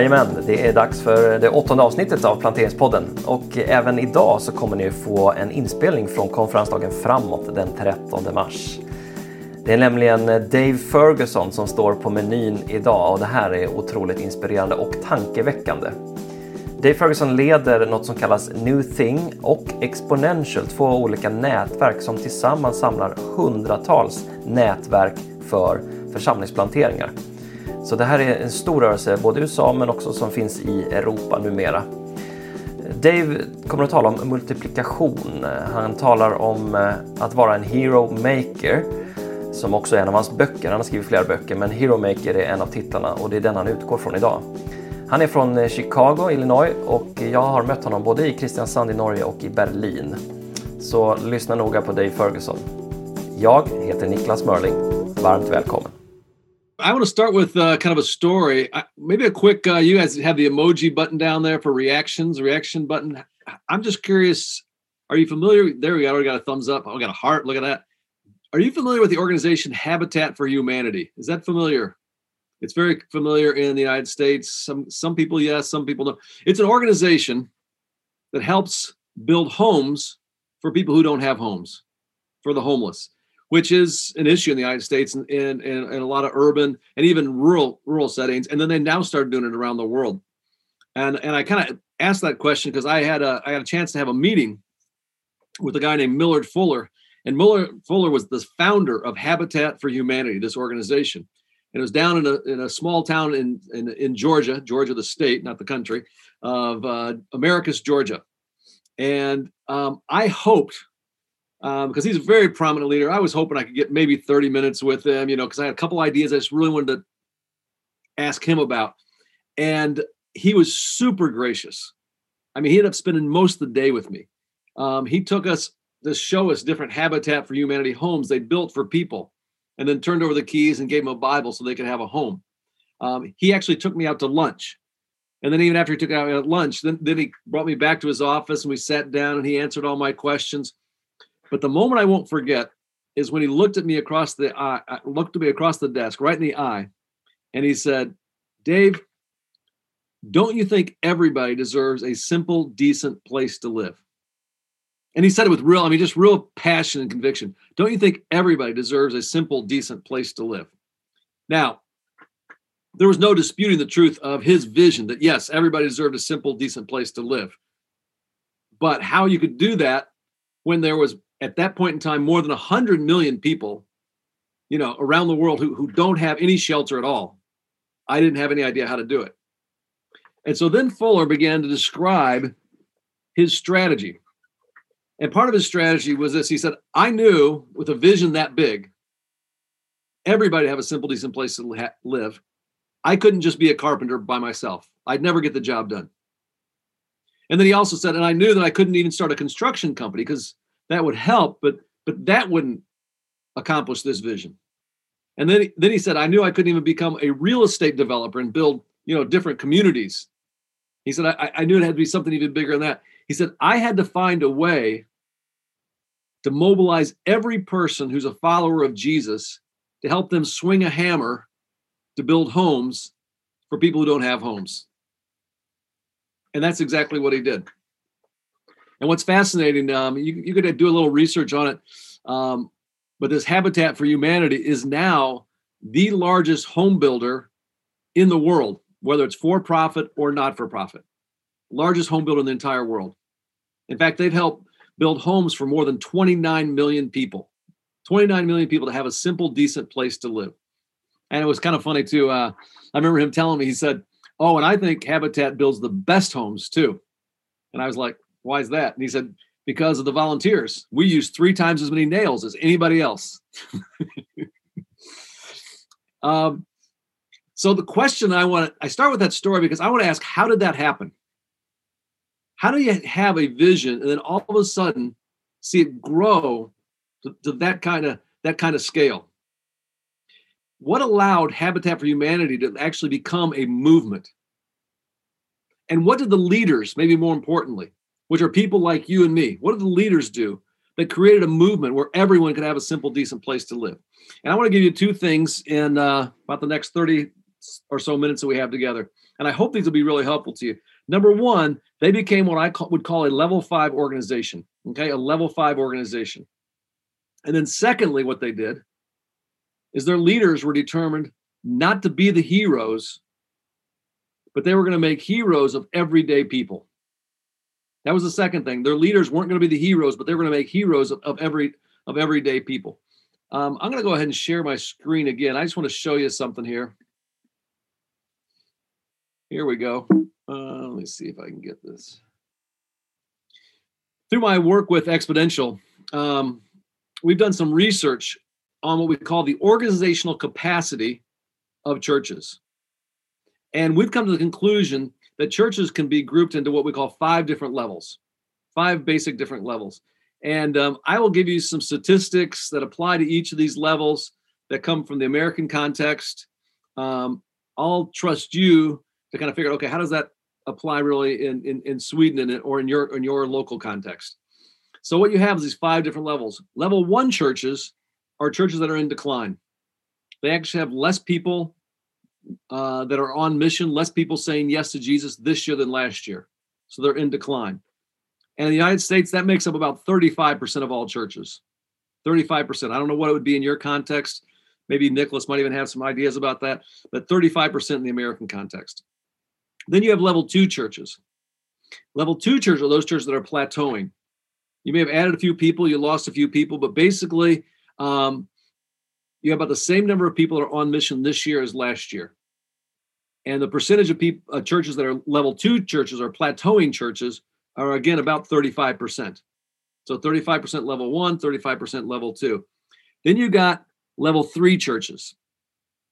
Jajamän, det är dags för det åttonde avsnittet av Planteringspodden. Och även idag så kommer ni få en inspelning från konferensdagen framåt den 13 mars. Det är nämligen Dave Ferguson som står på menyn idag och det här är otroligt inspirerande och tankeväckande. Dave Ferguson leder något som kallas New Thing och Exponential, två olika nätverk som tillsammans samlar hundratals nätverk för församlingsplanteringar. Så det här är en stor rörelse, både i USA men också som finns i Europa numera. Dave kommer att tala om multiplikation. Han talar om eh, att vara en hero maker, som också är en av hans böcker. Han har skrivit flera böcker, men Hero Maker är en av titlarna och det är den han utgår från idag. Han är från eh, Chicago, Illinois och jag har mött honom både i Kristiansand i Norge och i Berlin. Så lyssna noga på Dave Ferguson. Jag heter Niklas Mörling. Varmt välkommen. I want to start with uh, kind of a story. maybe a quick. Uh, you guys have the emoji button down there for reactions. Reaction button. I'm just curious. Are you familiar? There we go. We got a thumbs up. I got a heart. Look at that. Are you familiar with the organization Habitat for Humanity? Is that familiar? It's very familiar in the United States. Some some people yes, some people no. It's an organization that helps build homes for people who don't have homes, for the homeless which is an issue in the United States and in, in, in, a lot of urban and even rural rural settings. And then they now started doing it around the world. And and I kind of asked that question because I had a I had a chance to have a meeting with a guy named Millard Fuller. And Millard Fuller was the founder of Habitat for Humanity, this organization. And it was down in a, in a small town in, in, in Georgia, Georgia, the state, not the country, of uh, Americus, Georgia. And um, I hoped um, because he's a very prominent leader. I was hoping I could get maybe 30 minutes with him, you know, because I had a couple ideas I just really wanted to ask him about. And he was super gracious. I mean, he ended up spending most of the day with me. Um, he took us to show us different Habitat for Humanity homes they built for people and then turned over the keys and gave them a Bible so they could have a home. Um, he actually took me out to lunch. And then even after he took out at lunch, then, then he brought me back to his office and we sat down and he answered all my questions. But the moment I won't forget is when he looked at me across the eye, uh, looked at me across the desk, right in the eye, and he said, Dave, don't you think everybody deserves a simple, decent place to live? And he said it with real, I mean, just real passion and conviction. Don't you think everybody deserves a simple, decent place to live? Now, there was no disputing the truth of his vision that yes, everybody deserved a simple, decent place to live. But how you could do that when there was at that point in time more than 100 million people you know around the world who, who don't have any shelter at all. I didn't have any idea how to do it. And so then fuller began to describe his strategy. And part of his strategy was this. He said i knew with a vision that big everybody have a simple decent place to live. I couldn't just be a carpenter by myself. I'd never get the job done. And then he also said and i knew that i couldn't even start a construction company because that would help, but but that wouldn't accomplish this vision. And then then he said, I knew I couldn't even become a real estate developer and build you know different communities. He said, I, I knew it had to be something even bigger than that. He said, I had to find a way to mobilize every person who's a follower of Jesus to help them swing a hammer to build homes for people who don't have homes. And that's exactly what he did. And what's fascinating, um, you, you could do a little research on it, um, but this Habitat for Humanity is now the largest home builder in the world, whether it's for profit or not for profit. Largest home builder in the entire world. In fact, they've helped build homes for more than 29 million people. 29 million people to have a simple, decent place to live. And it was kind of funny too. Uh, I remember him telling me, he said, Oh, and I think Habitat builds the best homes too. And I was like, why is that? And he said, because of the volunteers. We use three times as many nails as anybody else. um, so the question I want to, I start with that story because I want to ask, how did that happen? How do you have a vision and then all of a sudden see it grow to, to that kind of that kind of scale? What allowed Habitat for Humanity to actually become a movement? And what did the leaders, maybe more importantly, which are people like you and me. What did the leaders do that created a movement where everyone could have a simple, decent place to live? And I want to give you two things in uh, about the next 30, or so minutes that we have together. And I hope these will be really helpful to you. Number one, they became what I would call a level five organization. Okay, a level five organization. And then, secondly, what they did is their leaders were determined not to be the heroes, but they were going to make heroes of everyday people. That was the second thing. Their leaders weren't going to be the heroes, but they were going to make heroes of, of every of everyday people. Um, I'm going to go ahead and share my screen again. I just want to show you something here. Here we go. Uh, let me see if I can get this. Through my work with Exponential, um, we've done some research on what we call the organizational capacity of churches. And we've come to the conclusion that churches can be grouped into what we call five different levels, five basic different levels. And um, I will give you some statistics that apply to each of these levels that come from the American context. Um, I'll trust you to kind of figure out, okay, how does that apply really in, in, in Sweden or in your, in your local context? So what you have is these five different levels. Level one churches are churches that are in decline. They actually have less people uh, that are on mission, less people saying yes to Jesus this year than last year. So they're in decline. And in the United States, that makes up about 35% of all churches. 35%. I don't know what it would be in your context. Maybe Nicholas might even have some ideas about that, but 35% in the American context. Then you have level two churches. Level two churches are those churches that are plateauing. You may have added a few people, you lost a few people, but basically, um, you have about the same number of people that are on mission this year as last year. And the percentage of people, uh, churches that are level two churches or plateauing churches are again about 35%. So 35% level one, 35% level two. Then you got level three churches,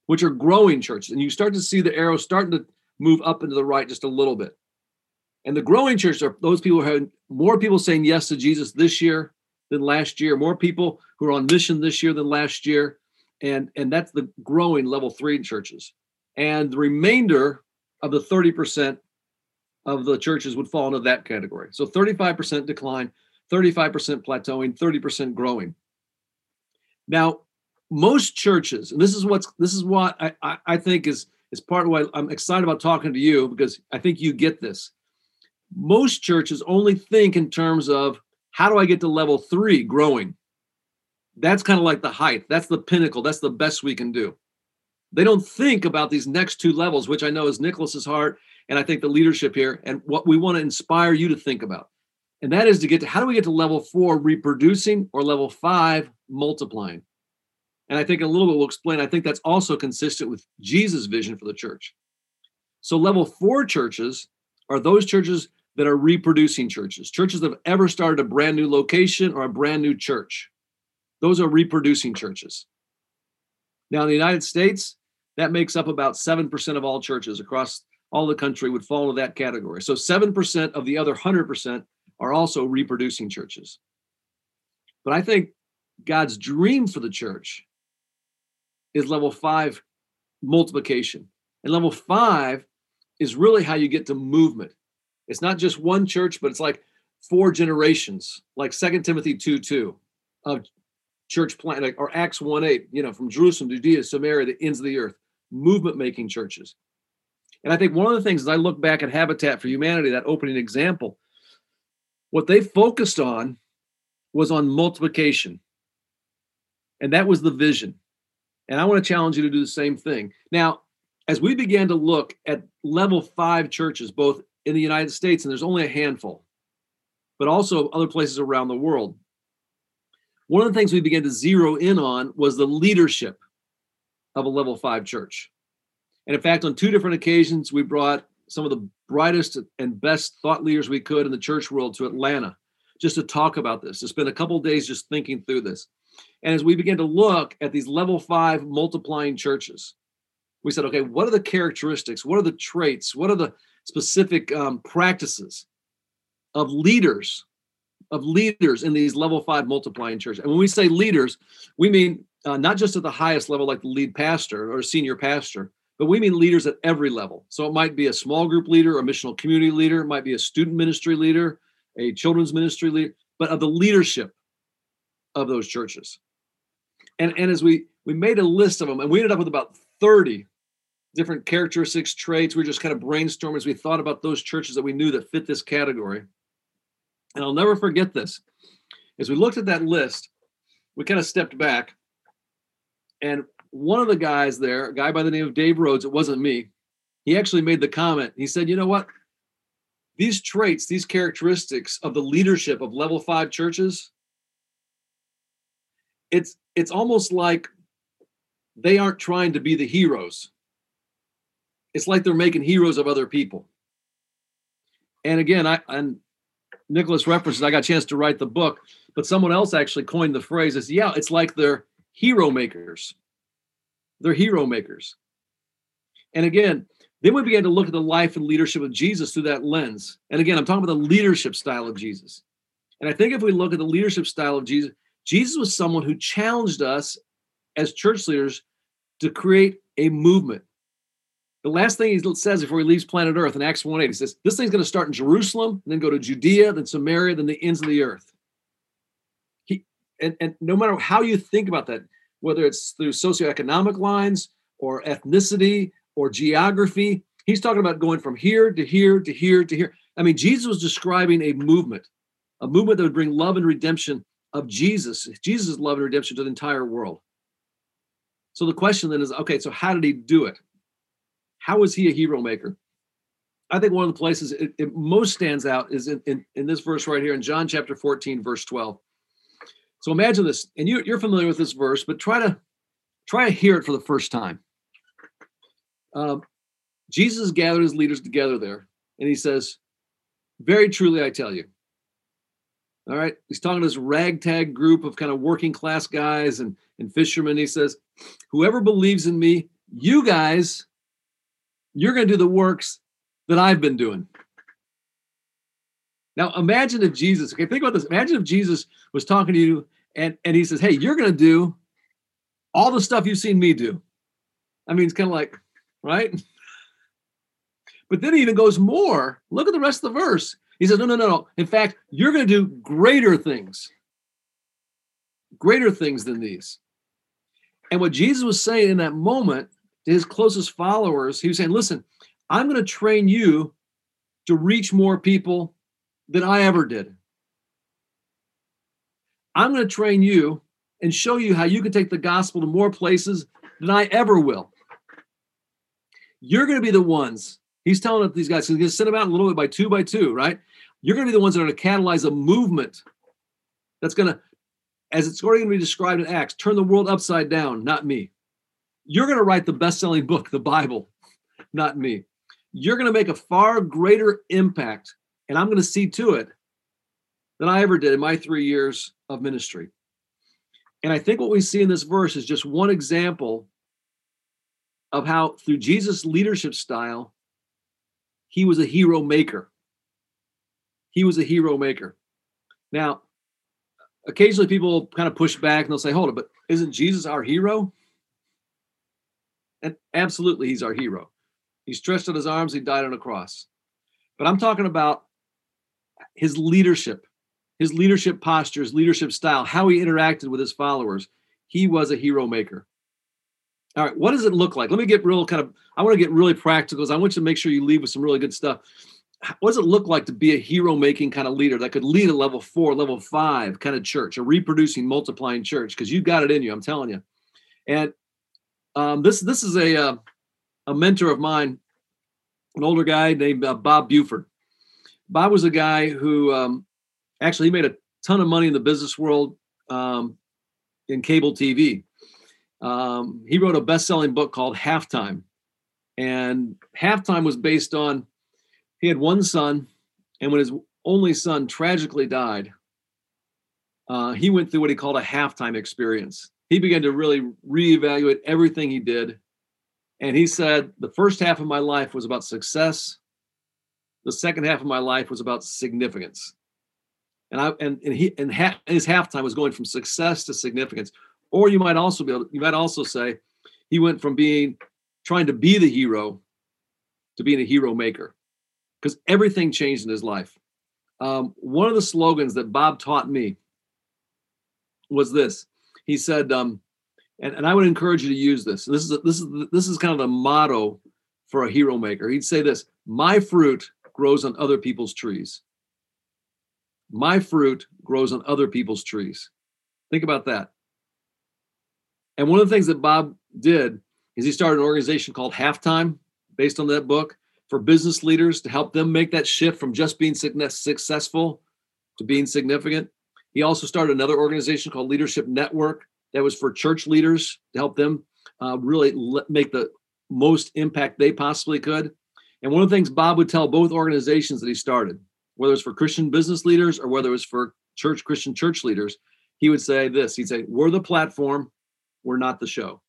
which are growing churches. And you start to see the arrow starting to move up into the right just a little bit. And the growing churches are those people who have more people saying yes to Jesus this year than last year, more people who are on mission this year than last year. And, and that's the growing level three churches. And the remainder of the 30% of the churches would fall into that category. So 35% decline, 35% plateauing, 30% growing. Now, most churches, and this is what's this is what I, I, I think is is part of why I'm excited about talking to you because I think you get this. Most churches only think in terms of how do I get to level three growing? That's kind of like the height. That's the pinnacle. That's the best we can do. They don't think about these next two levels, which I know is Nicholas's heart and I think the leadership here and what we want to inspire you to think about. And that is to get to how do we get to level four reproducing or level five multiplying? And I think a little bit will explain. I think that's also consistent with Jesus' vision for the church. So, level four churches are those churches that are reproducing churches, churches that have ever started a brand new location or a brand new church. Those are reproducing churches. Now, in the United States, that makes up about 7% of all churches across all the country would fall into that category. So 7% of the other 100% are also reproducing churches. But I think God's dream for the church is level five multiplication. And level five is really how you get to movement. It's not just one church, but it's like four generations, like Second Timothy 2 2 of church plant, or Acts 1 8, you know, from Jerusalem, Judea, Samaria, the ends of the earth, movement making churches. And I think one of the things as I look back at Habitat for Humanity, that opening example, what they focused on was on multiplication. And that was the vision. And I want to challenge you to do the same thing. Now, as we began to look at level five churches, both in the United States, and there's only a handful, but also other places around the world, one of the things we began to zero in on was the leadership of a level five church. And in fact, on two different occasions, we brought some of the brightest and best thought leaders we could in the church world to Atlanta just to talk about this, to spend a couple days just thinking through this. And as we began to look at these level five multiplying churches, we said, okay, what are the characteristics? What are the traits? What are the specific um, practices of leaders, of leaders in these level five multiplying churches? And when we say leaders, we mean uh, not just at the highest level, like the lead pastor or senior pastor, but we mean leaders at every level. So it might be a small group leader, a missional community leader, it might be a student ministry leader, a children's ministry leader, but of the leadership of those churches. And, and as we we made a list of them, and we ended up with about 30 different characteristics, traits. We are just kind of brainstorming as we thought about those churches that we knew that fit this category. And I'll never forget this. As we looked at that list, we kind of stepped back. And one of the guys there, a guy by the name of Dave Rhodes, it wasn't me, he actually made the comment. He said, You know what? These traits, these characteristics of the leadership of level five churches, it's it's almost like they aren't trying to be the heroes. It's like they're making heroes of other people. And again, I and Nicholas references, I got a chance to write the book, but someone else actually coined the phrase as yeah, it's like they're hero makers. They're hero makers. And again, then we began to look at the life and leadership of Jesus through that lens. And again, I'm talking about the leadership style of Jesus. And I think if we look at the leadership style of Jesus, Jesus was someone who challenged us as church leaders to create a movement. The last thing he says before he leaves planet Earth in Acts 1 8, he says, This thing's going to start in Jerusalem, and then go to Judea, then Samaria, then the ends of the earth. He and, and no matter how you think about that, whether it's through socioeconomic lines or ethnicity or geography, he's talking about going from here to here to here to here. I mean, Jesus was describing a movement, a movement that would bring love and redemption of Jesus, Jesus' love and redemption to the entire world. So the question then is okay, so how did he do it? How was he a hero maker? I think one of the places it, it most stands out is in, in, in, this verse right here in John chapter 14, verse 12. So imagine this, and you, you're familiar with this verse, but try to try to hear it for the first time. Um, Jesus gathered his leaders together there, and he says, Very truly I tell you. All right, he's talking to this ragtag group of kind of working class guys and, and fishermen. He says, Whoever believes in me, you guys, you're going to do the works that I've been doing. Now, imagine if Jesus, okay, think about this. Imagine if Jesus was talking to you and, and he says, Hey, you're going to do all the stuff you've seen me do. I mean, it's kind of like, right? But then he even goes more. Look at the rest of the verse. He says, No, no, no, no. In fact, you're going to do greater things, greater things than these. And what Jesus was saying in that moment to his closest followers, he was saying, Listen, I'm going to train you to reach more people than I ever did. I'm going to train you and show you how you can take the gospel to more places than I ever will. You're going to be the ones. He's telling these guys, he's going to send them out a little bit by two by two, right? You're going to be the ones that are going to catalyze a movement that's going to as it's going to be described in Acts, turn the world upside down, not me. You're going to write the best selling book, the Bible, not me. You're going to make a far greater impact, and I'm going to see to it than I ever did in my three years of ministry. And I think what we see in this verse is just one example of how, through Jesus' leadership style, he was a hero maker. He was a hero maker. Now, occasionally people kind of push back and they'll say, hold it, but isn't Jesus our hero? And absolutely, he's our hero. He stretched out his arms, he died on a cross. But I'm talking about his leadership, his leadership posture, his leadership style, how he interacted with his followers. He was a hero maker. All right, what does it look like? Let me get real kind of, I want to get really practical I want you to make sure you leave with some really good stuff what does it look like to be a hero making kind of leader that could lead a level four, level five kind of church, a reproducing, multiplying church? Because you got it in you, I'm telling you. And um, this this is a uh, a mentor of mine, an older guy named uh, Bob Buford. Bob was a guy who um, actually he made a ton of money in the business world um, in cable TV. Um, he wrote a best-selling book called Halftime, and Halftime was based on he had one son, and when his only son tragically died, uh, he went through what he called a halftime experience. He began to really reevaluate everything he did. And he said, The first half of my life was about success. The second half of my life was about significance. And I and, and he and ha- his halftime was going from success to significance. Or you might also be able, you might also say he went from being trying to be the hero to being a hero maker because everything changed in his life. Um, one of the slogans that Bob taught me was this. He said, um, and, and I would encourage you to use this. This is a, this is this is kind of the motto for a hero maker. He'd say this: "My fruit grows on other people's trees. My fruit grows on other people's trees." Think about that. And one of the things that Bob did is he started an organization called Halftime, based on that book, for business leaders to help them make that shift from just being successful to being significant. He also started another organization called Leadership Network that was for church leaders to help them uh, really make the most impact they possibly could. And one of the things Bob would tell both organizations that he started, whether it's for Christian business leaders or whether it was for church Christian church leaders, he would say this. He'd say, "We're the platform, we're not the show.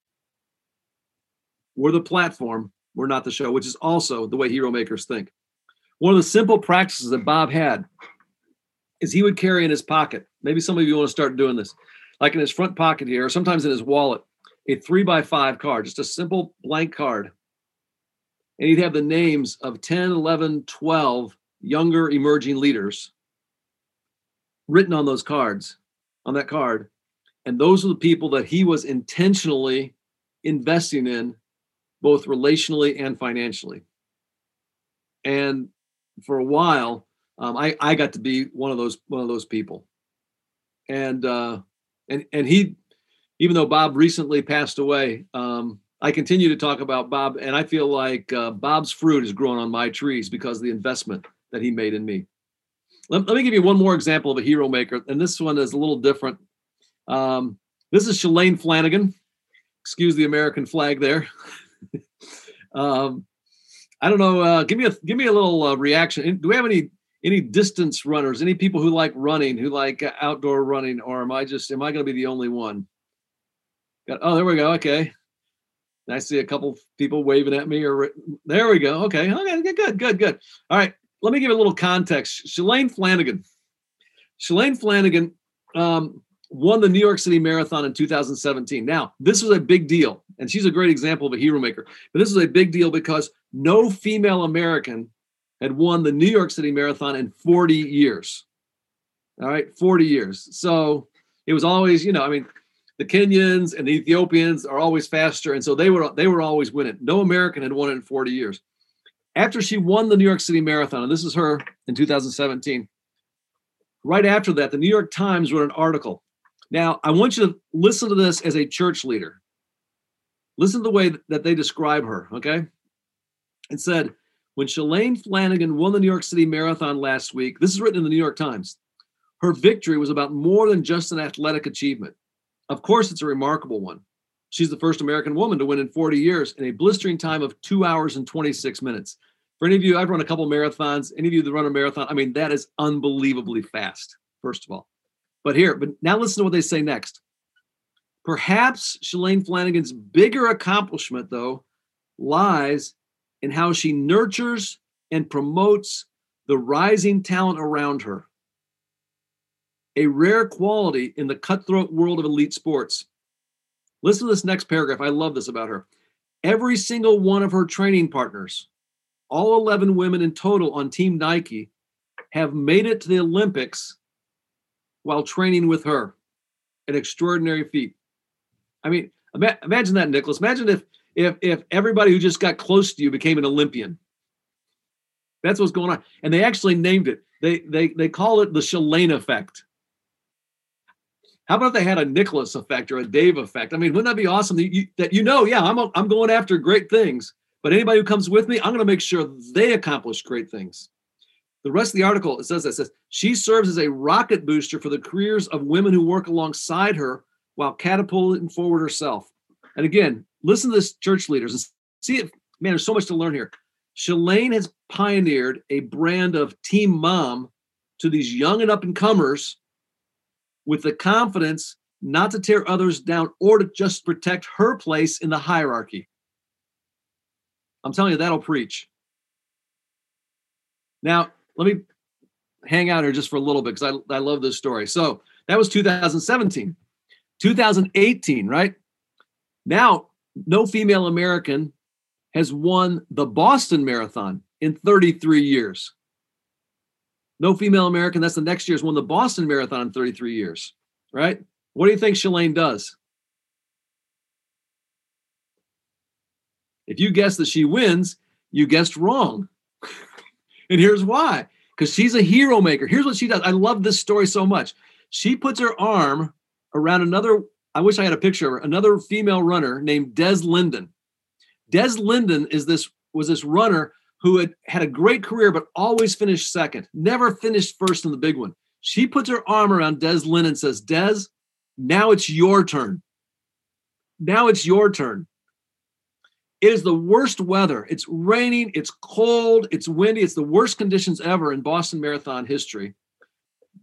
We're the platform, we're not the show," which is also the way hero makers think. One of the simple practices that Bob had is he would carry in his pocket. Maybe some of you want to start doing this like in his front pocket here, or sometimes in his wallet, a three by five card, just a simple blank card. And he'd have the names of 10, 11, 12 younger emerging leaders written on those cards, on that card. And those are the people that he was intentionally investing in, both relationally and financially. And for a while, um, I, I got to be one of those one of those people. And uh, and and he even though bob recently passed away um, i continue to talk about bob and i feel like uh, bob's fruit is growing on my trees because of the investment that he made in me. Let, let me give you one more example of a hero maker and this one is a little different. Um, this is shalane flanagan. Excuse the american flag there. Um, i don't know uh, give me a give me a little uh, reaction. Do we have any any distance runners, any people who like running, who like uh, outdoor running, or am I just am I going to be the only one? Got oh, there we go. Okay, I see a couple people waving at me. Or there we go. Okay, okay, good, good, good. All right, let me give a little context. Shalane Flanagan. Shalane Flanagan um, won the New York City Marathon in 2017. Now, this was a big deal, and she's a great example of a hero maker. But this is a big deal because no female American had won the New York City Marathon in 40 years. All right, 40 years. So it was always, you know, I mean, the Kenyans and the Ethiopians are always faster, and so they were they were always winning. No American had won it in 40 years. After she won the New York City Marathon, and this is her in 2017. Right after that, the New York Times wrote an article. Now, I want you to listen to this as a church leader. Listen to the way that they describe her, okay? It said, when Shalane Flanagan won the New York City Marathon last week, this is written in the New York Times, her victory was about more than just an athletic achievement. Of course, it's a remarkable one. She's the first American woman to win in 40 years in a blistering time of two hours and 26 minutes. For any of you, I've run a couple marathons. Any of you that run a marathon, I mean, that is unbelievably fast, first of all. But here, but now listen to what they say next. Perhaps Shalane Flanagan's bigger accomplishment, though, lies in how she nurtures and promotes the rising talent around her. A rare quality in the cutthroat world of elite sports. Listen to this next paragraph. I love this about her. Every single one of her training partners, all 11 women in total on Team Nike, have made it to the Olympics while training with her. An extraordinary feat. I mean, imagine that, Nicholas. Imagine if if if everybody who just got close to you became an Olympian. That's what's going on. And they actually named it. They they they call it the Shalane effect. How about if they had a Nicholas effect or a Dave effect? I mean, wouldn't that be awesome that you, that you know, yeah, I'm I'm going after great things, but anybody who comes with me, I'm going to make sure they accomplish great things. The rest of the article it says that says she serves as a rocket booster for the careers of women who work alongside her while catapulting forward herself. And again, listen to this church leaders and see it. Man, there's so much to learn here. Shalane has pioneered a brand of team mom to these young and up and comers with the confidence not to tear others down or to just protect her place in the hierarchy. I'm telling you, that'll preach. Now, let me hang out here just for a little bit because I, I love this story. So that was 2017. 2018, right? Now, no female American has won the Boston Marathon in 33 years. No female American, that's the next year, has won the Boston Marathon in 33 years, right? What do you think Shalane does? If you guess that she wins, you guessed wrong. and here's why because she's a hero maker. Here's what she does. I love this story so much. She puts her arm around another, I wish I had a picture of her, another female runner named Des Linden. Des Linden is this was this runner who had had a great career but always finished second, never finished first in the big one. She puts her arm around Des Linden and says, Des, now it's your turn. Now it's your turn. It is the worst weather. It's raining, it's cold, it's windy, it's the worst conditions ever in Boston Marathon history.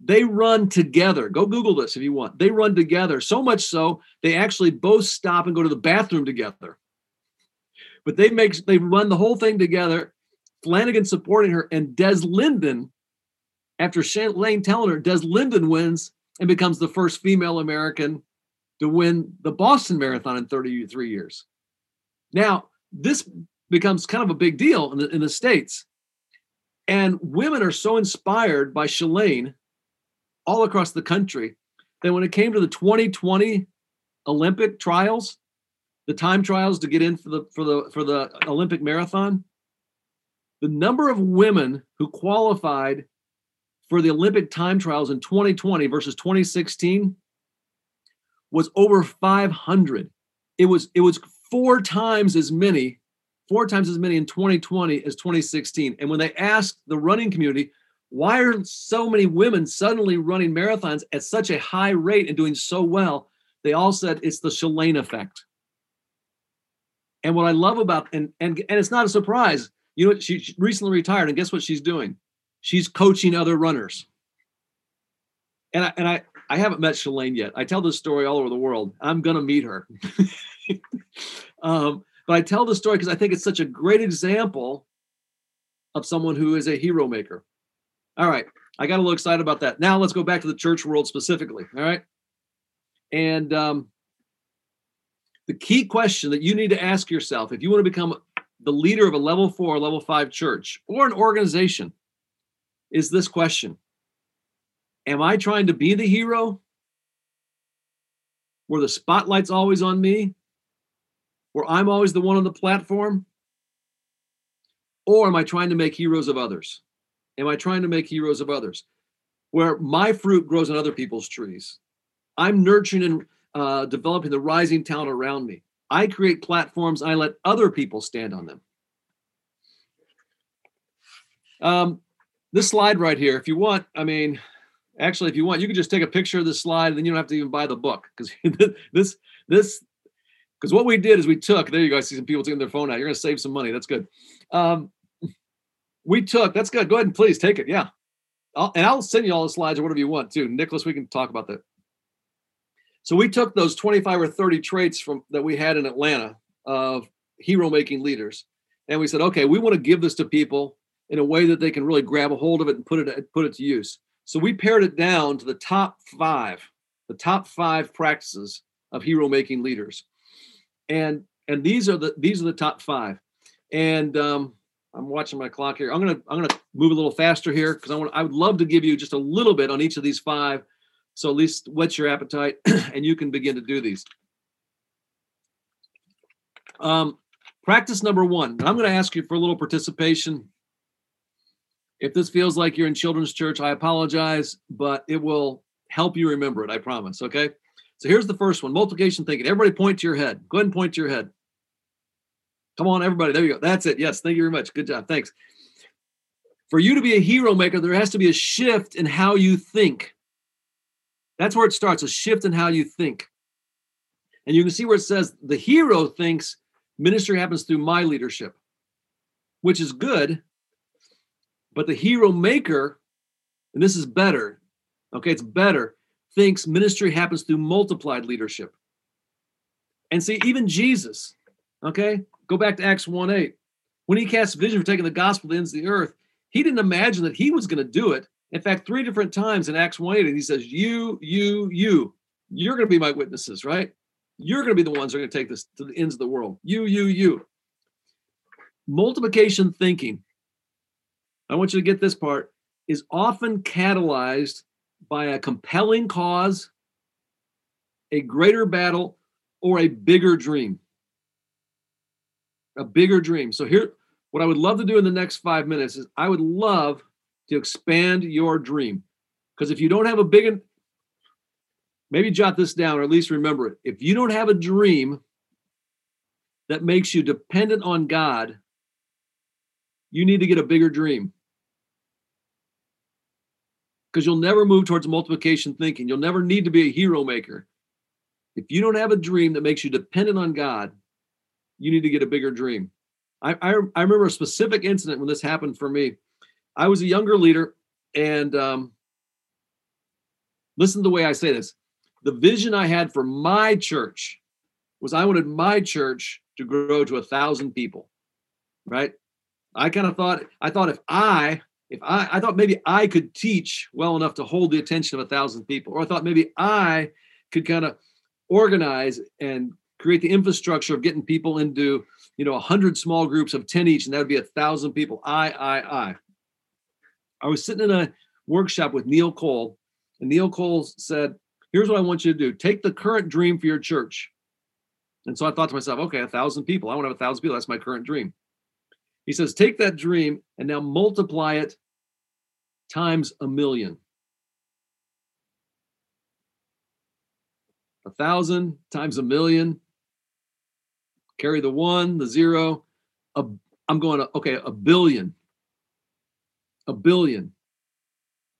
They run together. Go Google this if you want. They run together, so much so they actually both stop and go to the bathroom together. But they make they run the whole thing together. Flanagan supporting her, and Des Linden, after Lane telling her, Des Linden wins and becomes the first female American to win the Boston Marathon in 33 years. Now, this becomes kind of a big deal in the, in the States. And women are so inspired by Shalane all across the country that when it came to the 2020 Olympic trials, the time trials to get in for the for the for the Olympic marathon, the number of women who qualified for the Olympic time trials in 2020 versus 2016 was over 500. It was it was four times as many, four times as many in 2020 as 2016. And when they asked the running community, why are so many women suddenly running marathons at such a high rate and doing so well? They all said it's the Shalane effect. And what I love about and and and it's not a surprise. You know? She recently retired, and guess what she's doing? She's coaching other runners. And I and I I haven't met Shalane yet. I tell this story all over the world. I'm gonna meet her. um, but I tell the story because I think it's such a great example of someone who is a hero maker. All right, I got a little excited about that. Now let's go back to the church world specifically. All right, and um, the key question that you need to ask yourself if you want to become the leader of a level four, level five church or an organization is this question Am I trying to be the hero? Where the spotlight's always on me? Where I'm always the one on the platform? Or am I trying to make heroes of others? Am I trying to make heroes of others? Where my fruit grows on other people's trees. I'm nurturing and uh, developing the rising talent around me. I create platforms, I let other people stand on them. Um, this slide right here, if you want, I mean, actually, if you want, you can just take a picture of this slide and then you don't have to even buy the book because this, this, because what we did is we took, there you I see some people taking their phone out. You're going to save some money. That's good. Um, we took, that's good. Go ahead and please take it. Yeah. I'll, and I'll send you all the slides or whatever you want too. Nicholas, we can talk about that. So we took those 25 or 30 traits from that we had in Atlanta of hero making leaders, and we said, okay, we want to give this to people in a way that they can really grab a hold of it and put it put it to use. So we pared it down to the top five, the top five practices of hero making leaders, and and these are the these are the top five. And um, I'm watching my clock here. I'm gonna I'm gonna move a little faster here because I want I would love to give you just a little bit on each of these five so at least whet your appetite and you can begin to do these. Um, practice number one, I'm going to ask you for a little participation. If this feels like you're in children's church, I apologize, but it will help you remember it, I promise. Okay. So here's the first one multiplication thinking. Everybody point to your head. Go ahead and point to your head. Come on, everybody. There you go. That's it. Yes. Thank you very much. Good job. Thanks. For you to be a hero maker, there has to be a shift in how you think. That's where it starts a shift in how you think. And you can see where it says the hero thinks ministry happens through my leadership, which is good. But the hero maker, and this is better, okay, it's better, thinks ministry happens through multiplied leadership. And see, even Jesus, okay, go back to Acts 1 8. When he cast vision for taking the gospel to the ends of the earth, he didn't imagine that he was going to do it. In fact, three different times in Acts 1 8, he says, You, you, you, you're going to be my witnesses, right? You're going to be the ones who are going to take this to the ends of the world. You, you, you. Multiplication thinking, I want you to get this part, is often catalyzed by a compelling cause, a greater battle, or a bigger dream. A bigger dream. So here, what I would love to do in the next five minutes is I would love to expand your dream. Because if you don't have a big, maybe jot this down or at least remember it. If you don't have a dream that makes you dependent on God, you need to get a bigger dream. Because you'll never move towards multiplication thinking. You'll never need to be a hero maker. If you don't have a dream that makes you dependent on God, you need to get a bigger dream. I, I, I remember a specific incident when this happened for me. I was a younger leader, and um, listen to the way I say this. The vision I had for my church was I wanted my church to grow to a thousand people, right? I kind of thought I thought if I if I I thought maybe I could teach well enough to hold the attention of a thousand people, or I thought maybe I could kind of organize and create the infrastructure of getting people into you know a hundred small groups of 10 each and that would be a thousand people. I i i. I was sitting in a workshop with neil cole and neil cole said here's what i want you to do. Take the current dream for your church. And so i thought to myself okay a thousand people. I want to have a thousand people. That's my current dream. He says take that dream and now multiply it times a million. A thousand times a million carry the one, the zero. A, I'm going to, okay, a billion. A billion.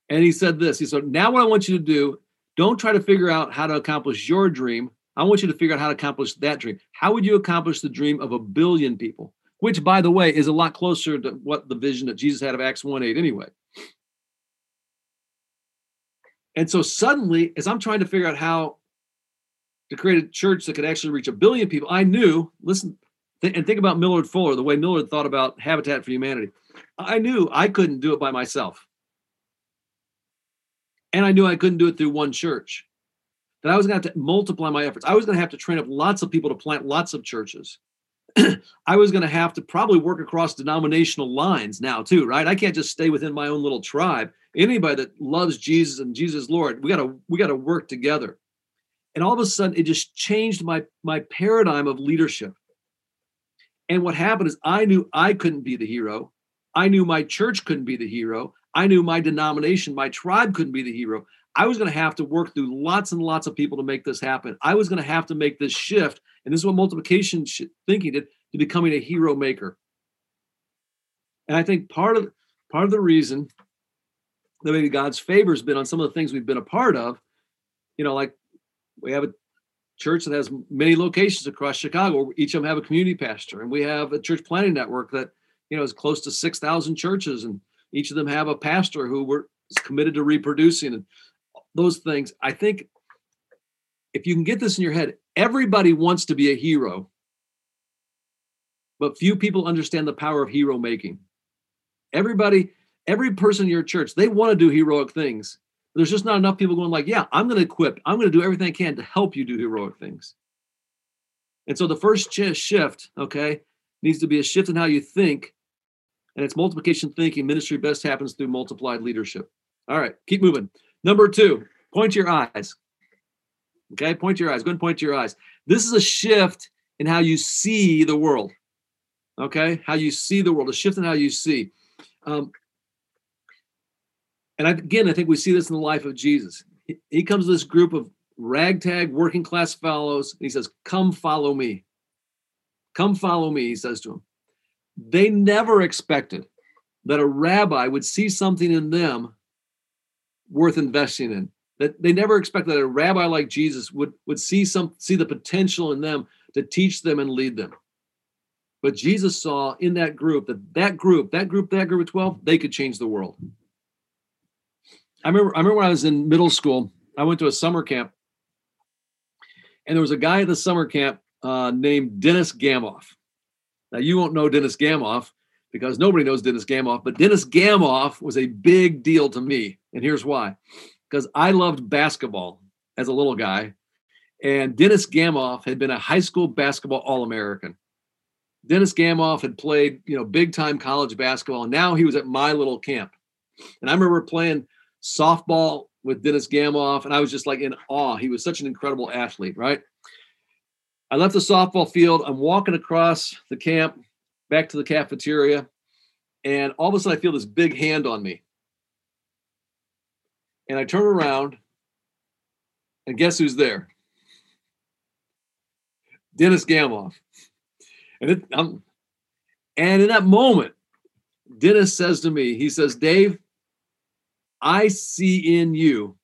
And he said this. He said, now what I want you to do, don't try to figure out how to accomplish your dream. I want you to figure out how to accomplish that dream. How would you accomplish the dream of a billion people? Which, by the way, is a lot closer to what the vision that Jesus had of Acts 1 8 anyway. And so suddenly, as I'm trying to figure out how to create a church that could actually reach a billion people, I knew, listen, th- and think about Millard Fuller, the way Millard thought about Habitat for Humanity. I knew I couldn't do it by myself. And I knew I couldn't do it through one church. That I was going to have to multiply my efforts. I was going to have to train up lots of people to plant lots of churches. I was going to have to probably work across denominational lines now too, right? I can't just stay within my own little tribe. Anybody that loves Jesus and Jesus Lord, we got to we got to work together and all of a sudden it just changed my my paradigm of leadership. And what happened is i knew i couldn't be the hero. I knew my church couldn't be the hero. I knew my denomination my tribe couldn't be the hero. I was going to have to work through lots and lots of people to make this happen. I was going to have to make this shift and this is what multiplication thinking did to becoming a hero maker. And i think part of part of the reason that maybe god's favor has been on some of the things we've been a part of you know like we have a church that has many locations across Chicago. Each of them have a community pastor, and we have a church planting network that you know is close to six thousand churches, and each of them have a pastor who we're committed to reproducing and those things. I think if you can get this in your head, everybody wants to be a hero, but few people understand the power of hero making. Everybody, every person in your church, they want to do heroic things, there's just not enough people going like, yeah, I'm going to equip. I'm going to do everything I can to help you do heroic things. And so the first shift, okay, needs to be a shift in how you think. And it's multiplication thinking. Ministry best happens through multiplied leadership. All right, keep moving. Number two, point your eyes. Okay, point your eyes. Go and point your eyes. This is a shift in how you see the world. Okay, how you see the world, a shift in how you see. Um, and again, I think we see this in the life of Jesus. He, comes to this group of ragtag working class fellows, and he says, Come follow me. Come follow me, he says to them. They never expected that a rabbi would see something in them worth investing in. That they never expected that a rabbi like Jesus would, would see some see the potential in them to teach them and lead them. But Jesus saw in that group that that group, that group, that group of 12, they could change the world. I remember I remember when I was in middle school, I went to a summer camp, and there was a guy at the summer camp uh, named Dennis Gamoff. Now you won't know Dennis Gamoff because nobody knows Dennis Gamoff, but Dennis Gamoff was a big deal to me, and here's why: because I loved basketball as a little guy, and Dennis Gamoff had been a high school basketball All-American. Dennis Gamoff had played, you know, big time college basketball, and now he was at my little camp. And I remember playing softball with Dennis Gamoff, and I was just like in awe. He was such an incredible athlete, right? I left the softball field. I'm walking across the camp, back to the cafeteria, and all of a sudden I feel this big hand on me. And I turn around, and guess who's there? Dennis Gamoff. And it, I'm, and in that moment, Dennis says to me, he says, Dave, I see in you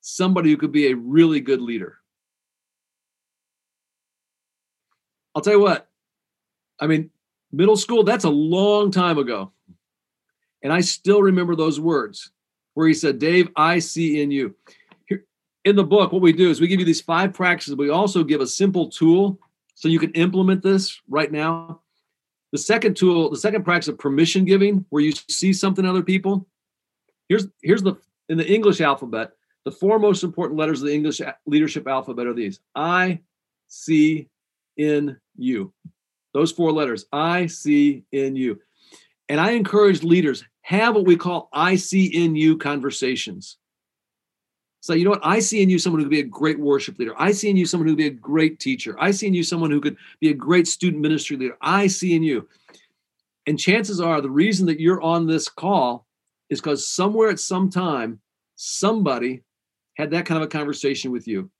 somebody who could be a really good leader. I'll tell you what, I mean, middle school, that's a long time ago. And I still remember those words where he said, Dave, I see in you. Here, in the book, what we do is we give you these five practices. We also give a simple tool so you can implement this right now. The second tool, the second practice of permission giving, where you see something in other people. Here's here's the in the English alphabet, the four most important letters of the English leadership alphabet are these: I, C, in you. Those four letters, I see in you. And I encourage leaders have what we call I see in you conversations. So, you know what? I see in you someone who could be a great worship leader. I see in you someone who could be a great teacher. I see in you someone who could be a great student ministry leader. I see in you. And chances are the reason that you're on this call is because somewhere at some time, somebody had that kind of a conversation with you.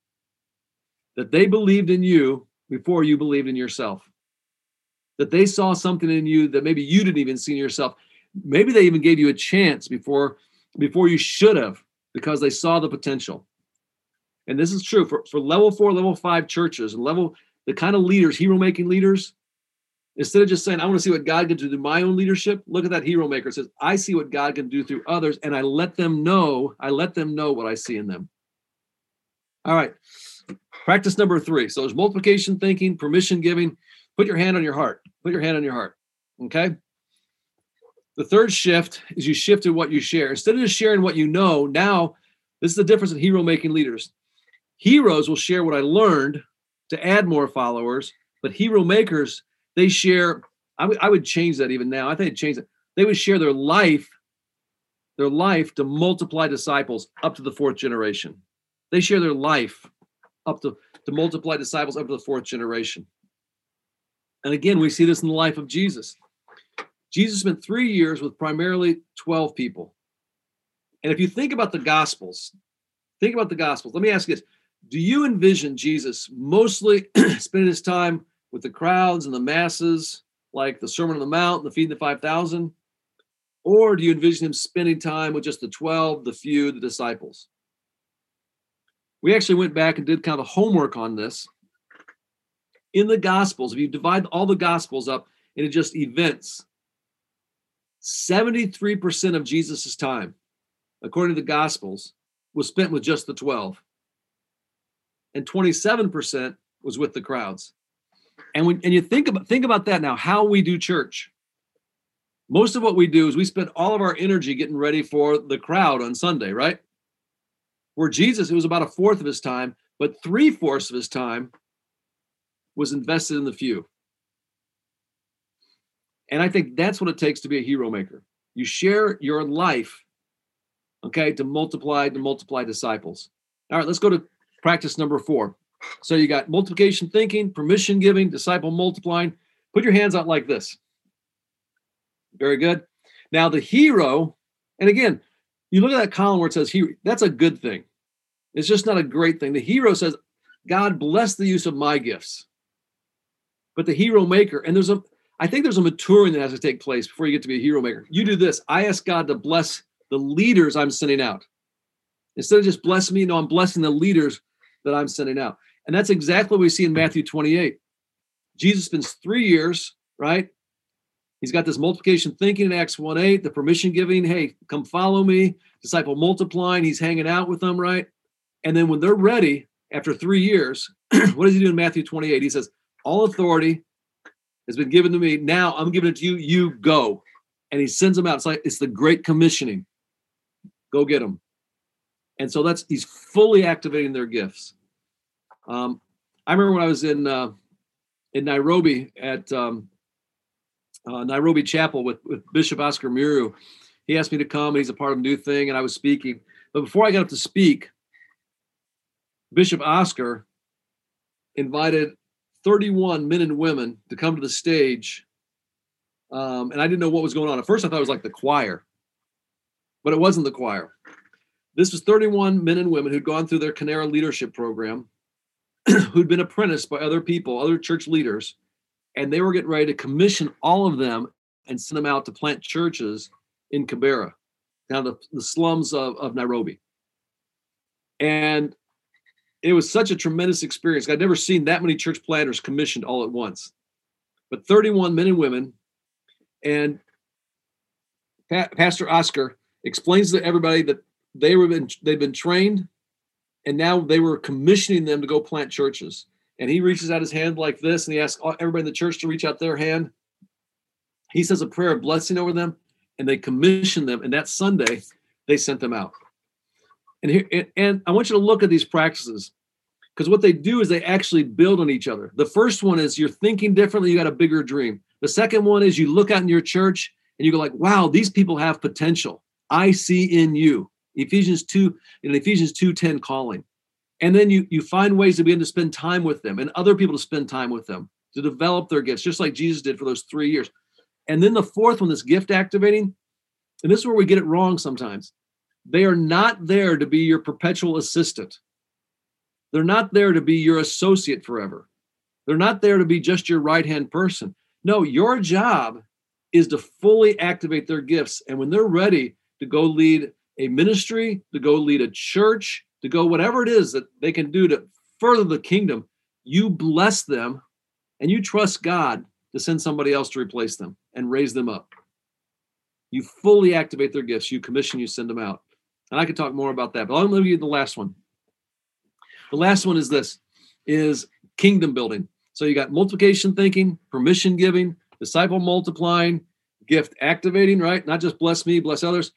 That they believed in you before you believed in yourself. That they saw something in you that maybe you didn't even see in yourself. Maybe they even gave you a chance before before you should have because they saw the potential. And this is true for, for level four, level five churches and level the kind of leaders, hero making leaders. Instead of just saying, I want to see what God can do through my own leadership, look at that hero maker. It says, I see what God can do through others, and I let them know, I let them know what I see in them. All right. Practice number three. So there's multiplication thinking, permission giving. Put your hand on your heart. Put your hand on your heart. Okay. The third shift is you shift to what you share. Instead of just sharing what you know, now this is the difference in hero making leaders. Heroes will share what I learned to add more followers, but hero makers, they share. I, w- I would change that even now. I think I'd change it. They would share their life, their life to multiply disciples up to the fourth generation. They share their life up to, to multiply disciples up to the fourth generation. And again, we see this in the life of Jesus. Jesus spent three years with primarily 12 people. And if you think about the Gospels, think about the Gospels. Let me ask you this Do you envision Jesus mostly spending his time with the crowds and the masses, like the Sermon on the Mount, and the feeding the 5,000? Or do you envision him spending time with just the 12, the few, the disciples? We actually went back and did kind of homework on this. In the Gospels, if you divide all the Gospels up into just events, 73% of Jesus' time, according to the Gospels, was spent with just the 12. And 27% was with the crowds. And when and you think about think about that now, how we do church. Most of what we do is we spend all of our energy getting ready for the crowd on Sunday, right? Where Jesus, it was about a fourth of his time, but three fourths of his time was invested in the few. And I think that's what it takes to be a hero maker. You share your life, okay, to multiply, to multiply disciples. All right, let's go to practice number four. So you got multiplication thinking, permission giving, disciple multiplying. Put your hands out like this. Very good. Now the hero, and again, you look at that column where it says hero, that's a good thing. It's just not a great thing. The hero says, God bless the use of my gifts. But the hero maker, and there's a I think there's a maturing that has to take place before you get to be a hero maker. You do this. I ask God to bless the leaders I'm sending out. Instead of just blessing me, no, I'm blessing the leaders that I'm sending out. And that's exactly what we see in Matthew 28. Jesus spends three years, right? He's got this multiplication thinking in Acts 1 8, the permission giving, hey, come follow me, disciple multiplying. He's hanging out with them, right? And then when they're ready after three years, what does he do in Matthew 28? He says, All authority has been given to me. Now I'm giving it to you. You go. And he sends them out. It's like it's the great commissioning. Go get them. And so that's he's fully activating their gifts. Um, I remember when I was in uh, in Nairobi at um, uh, Nairobi Chapel with, with Bishop Oscar Muriu. He asked me to come, and he's a part of a new thing, and I was speaking. But before I got up to speak, Bishop Oscar invited 31 men and women to come to the stage um, and I didn't know what was going on. At first, I thought it was like the choir, but it wasn't the choir. This was 31 men and women who'd gone through their Canara leadership program, who'd been apprenticed by other people, other church leaders, and they were getting ready to commission all of them and send them out to plant churches in Kibera, down the, the slums of, of Nairobi. And it was such a tremendous experience. I'd never seen that many church planters commissioned all at once. But 31 men and women, and pa- Pastor Oscar explains to everybody that they were been, they've been trained, and now they were commissioning them to go plant churches. And he reaches out his hand like this, and he asks everybody in the church to reach out their hand. He says a prayer of blessing over them, and they commission them. And that Sunday, they sent them out. And here, and I want you to look at these practices because what they do is they actually build on each other. The first one is you're thinking differently, you got a bigger dream. The second one is you look out in your church and you go like, "Wow, these people have potential. I see in you." Ephesians 2 in Ephesians 2:10 calling. And then you you find ways to begin to spend time with them and other people to spend time with them to develop their gifts, just like Jesus did for those three years. And then the fourth one, this gift activating, and this is where we get it wrong sometimes. They are not there to be your perpetual assistant. They're not there to be your associate forever. They're not there to be just your right hand person. No, your job is to fully activate their gifts. And when they're ready to go lead a ministry, to go lead a church, to go whatever it is that they can do to further the kingdom, you bless them and you trust God to send somebody else to replace them and raise them up. You fully activate their gifts, you commission, you send them out. And I could talk more about that, but I'll give you the last one. The last one is this is kingdom building. So you got multiplication thinking, permission giving, disciple multiplying, gift activating, right? Not just bless me, bless others,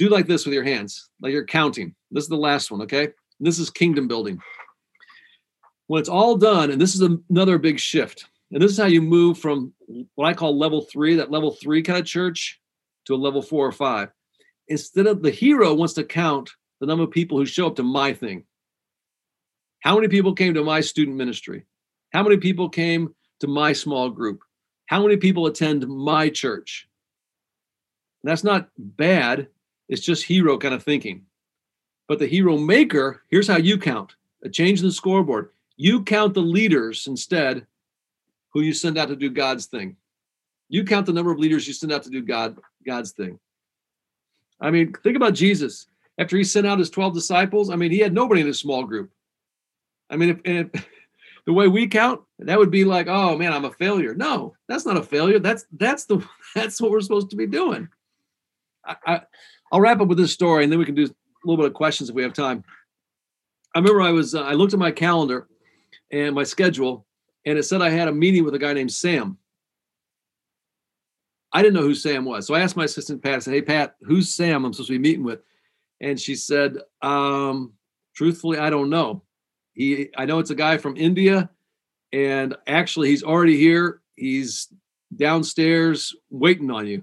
do like this with your hands, like you're counting. This is the last one, okay? This is kingdom building. When it's all done, and this is another big shift, and this is how you move from what I call level three, that level three kind of church, to a level four or five. Instead of the hero wants to count the number of people who show up to my thing. How many people came to my student ministry? How many people came to my small group? How many people attend my church? That's not bad. It's just hero kind of thinking. But the hero maker, here's how you count a change in the scoreboard. You count the leaders instead who you send out to do God's thing. You count the number of leaders you send out to do God God's thing. I mean, think about Jesus. After he sent out his 12 disciples, I mean, he had nobody in his small group. I mean, if, if the way we count, that would be like, oh man, I'm a failure. No, that's not a failure. That's that's the that's what we're supposed to be doing. I, I I'll wrap up with this story, and then we can do a little bit of questions if we have time. I remember I was uh, I looked at my calendar and my schedule, and it said I had a meeting with a guy named Sam. I didn't know who Sam was. So I asked my assistant Pat, I said, Hey Pat, who's Sam I'm supposed to be meeting with? And she said, um, truthfully, I don't know. He I know it's a guy from India, and actually he's already here. He's downstairs waiting on you.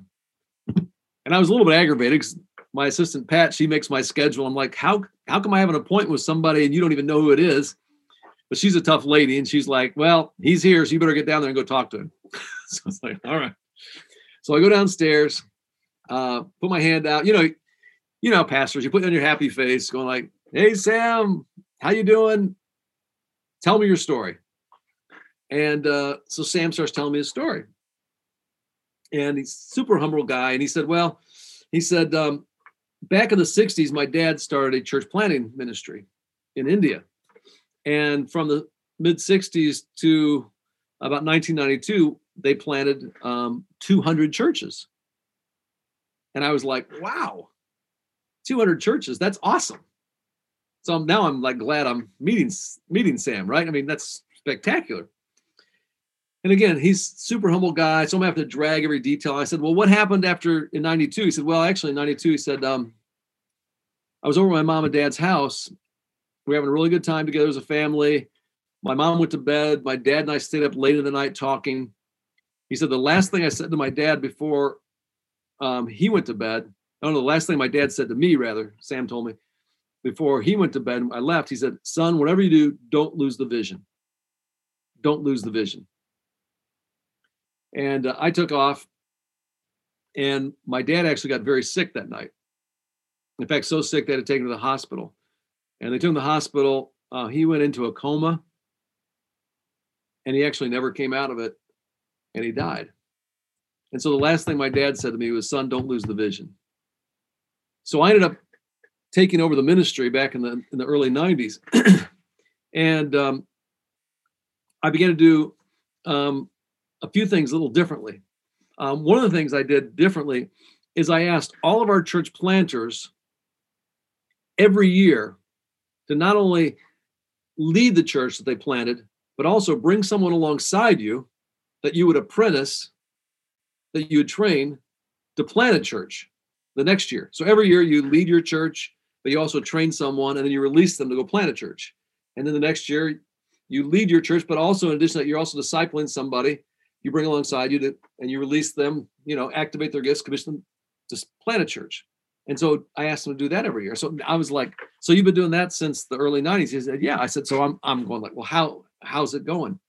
And I was a little bit aggravated because my assistant Pat, she makes my schedule. I'm like, how how come I have an appointment with somebody and you don't even know who it is? But she's a tough lady, and she's like, Well, he's here, so you better get down there and go talk to him. so it's like, all right. So I go downstairs, uh, put my hand out. You know, you know, pastors, you put on your happy face, going like, "Hey, Sam, how you doing? Tell me your story." And uh, so Sam starts telling me his story, and he's super humble guy. And he said, "Well, he said um, back in the '60s, my dad started a church planting ministry in India, and from the mid '60s to about 1992, they planted um, 200 churches. And I was like, wow, 200 churches. That's awesome. So now I'm like glad I'm meeting meeting Sam, right? I mean, that's spectacular. And again, he's super humble guy. So I'm gonna have to drag every detail. I said, well, what happened after in 92? He said, well, actually in 92, he said, um, I was over my mom and dad's house. We are having a really good time together as a family. My mom went to bed. My dad and I stayed up late in the night talking. He said the last thing I said to my dad before um, he went to bed. Don't know. The last thing my dad said to me, rather, Sam told me before he went to bed. I left. He said, "Son, whatever you do, don't lose the vision. Don't lose the vision." And uh, I took off, and my dad actually got very sick that night. In fact, so sick they had to take him to the hospital. And they took him to the hospital. Uh, he went into a coma, and he actually never came out of it, and he died. And so the last thing my dad said to me was, "Son, don't lose the vision." So I ended up taking over the ministry back in the in the early '90s, and um, I began to do um, a few things a little differently. Um, one of the things I did differently is I asked all of our church planters every year to not only lead the church that they planted, but also bring someone alongside you that you would apprentice, that you would train to plant a church the next year. So every year you lead your church, but you also train someone and then you release them to go plant a church. And then the next year you lead your church, but also in addition that, you're also discipling somebody you bring alongside you to, and you release them, you know, activate their gifts, commission them to plant a church. And so I asked him to do that every year. So I was like, so you've been doing that since the early 90s? He said, yeah. I said, so I'm I'm going like, well, how how's it going?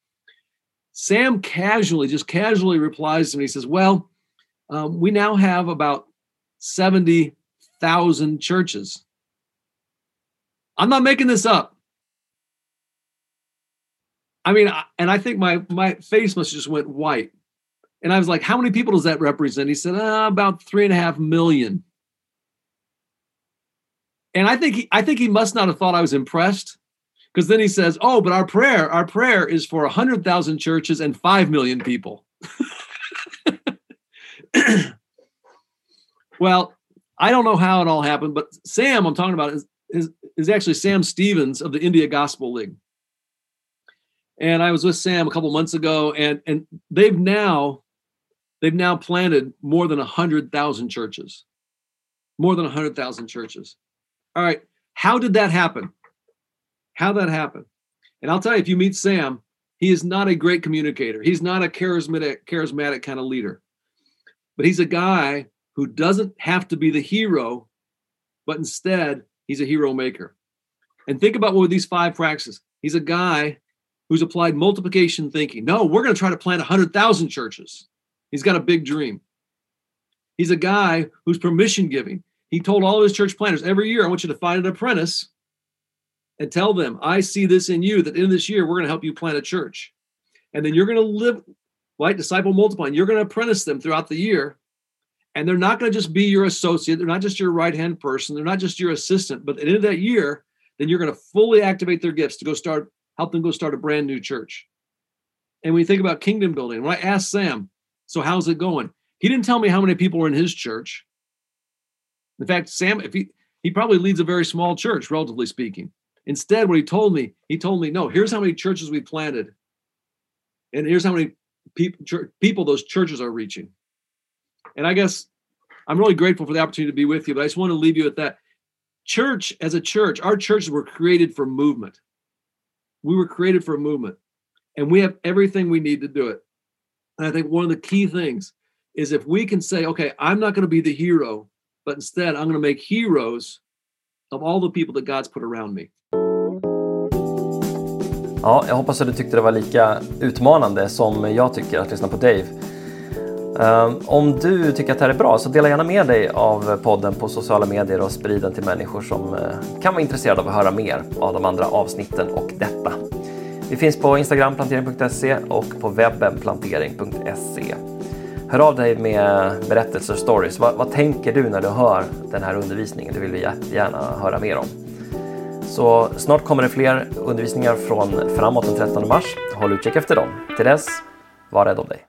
Sam casually, just casually replies to me. He says, well, um, we now have about 70,000 churches. I'm not making this up. I mean, and I think my my face must just went white. And I was like, how many people does that represent? He said, uh, about three and a half million. And I think he, I think he must not have thought I was impressed, because then he says, "Oh, but our prayer, our prayer is for a hundred thousand churches and five million people." well, I don't know how it all happened, but Sam, I'm talking about, is, is, is actually Sam Stephens of the India Gospel League and I was with Sam a couple months ago, and and they've now they've now planted more than hundred thousand churches, more than hundred thousand churches. All right, how did that happen? How that happen? And I'll tell you, if you meet Sam, he is not a great communicator. He's not a charismatic charismatic kind of leader, but he's a guy who doesn't have to be the hero, but instead he's a hero maker. And think about what these five practices. He's a guy who's applied multiplication thinking. No, we're going to try to plant 100,000 churches. He's got a big dream. He's a guy who's permission giving. He told all of his church planters every year, I want you to find an apprentice and tell them, I see this in you that in this year, we're going to help you plant a church. And then you're going to live, right? Disciple multiplying. You're going to apprentice them throughout the year. And they're not going to just be your associate. They're not just your right hand person. They're not just your assistant. But at the end of that year, then you're going to fully activate their gifts to go start help them go start a brand new church. And you think about kingdom building, when I asked Sam, so how's it going? He didn't tell me how many people were in his church. In fact, Sam, if he he probably leads a very small church, relatively speaking. Instead, what he told me, he told me, no, here's how many churches we planted, and here's how many people people those churches are reaching. And I guess I'm really grateful for the opportunity to be with you, but I just want to leave you with that. Church, as a church, our churches were created for movement. We were created for a movement, and we have everything we need to do it. And I think one of the key things is if we can say, okay, I'm not going to be the hero, but instead I'm going to make heroes of all the people that God's put around me. Ja, jag hoppas att du tyckte det var lika utmanande som jag tycker att lyssna på Dave. Ehm, om du tycker att det här är bra så dela gärna med dig av podden på sociala medier och sprid den till människor som eh, kan vara intresserade av att höra mer av de andra avsnitten och detta. Vi finns på Instagram plantering.se och på webben plantering.se. Hör av dig med berättelser och stories. Vad, vad, tänker du när du hör den här undervisningen? Det vill vi jättegärna höra mer om. Så snart kommer det fler undervisningar från framåt den 13 mars. Håll utkik efter dem. Till dess, var rädd om dig.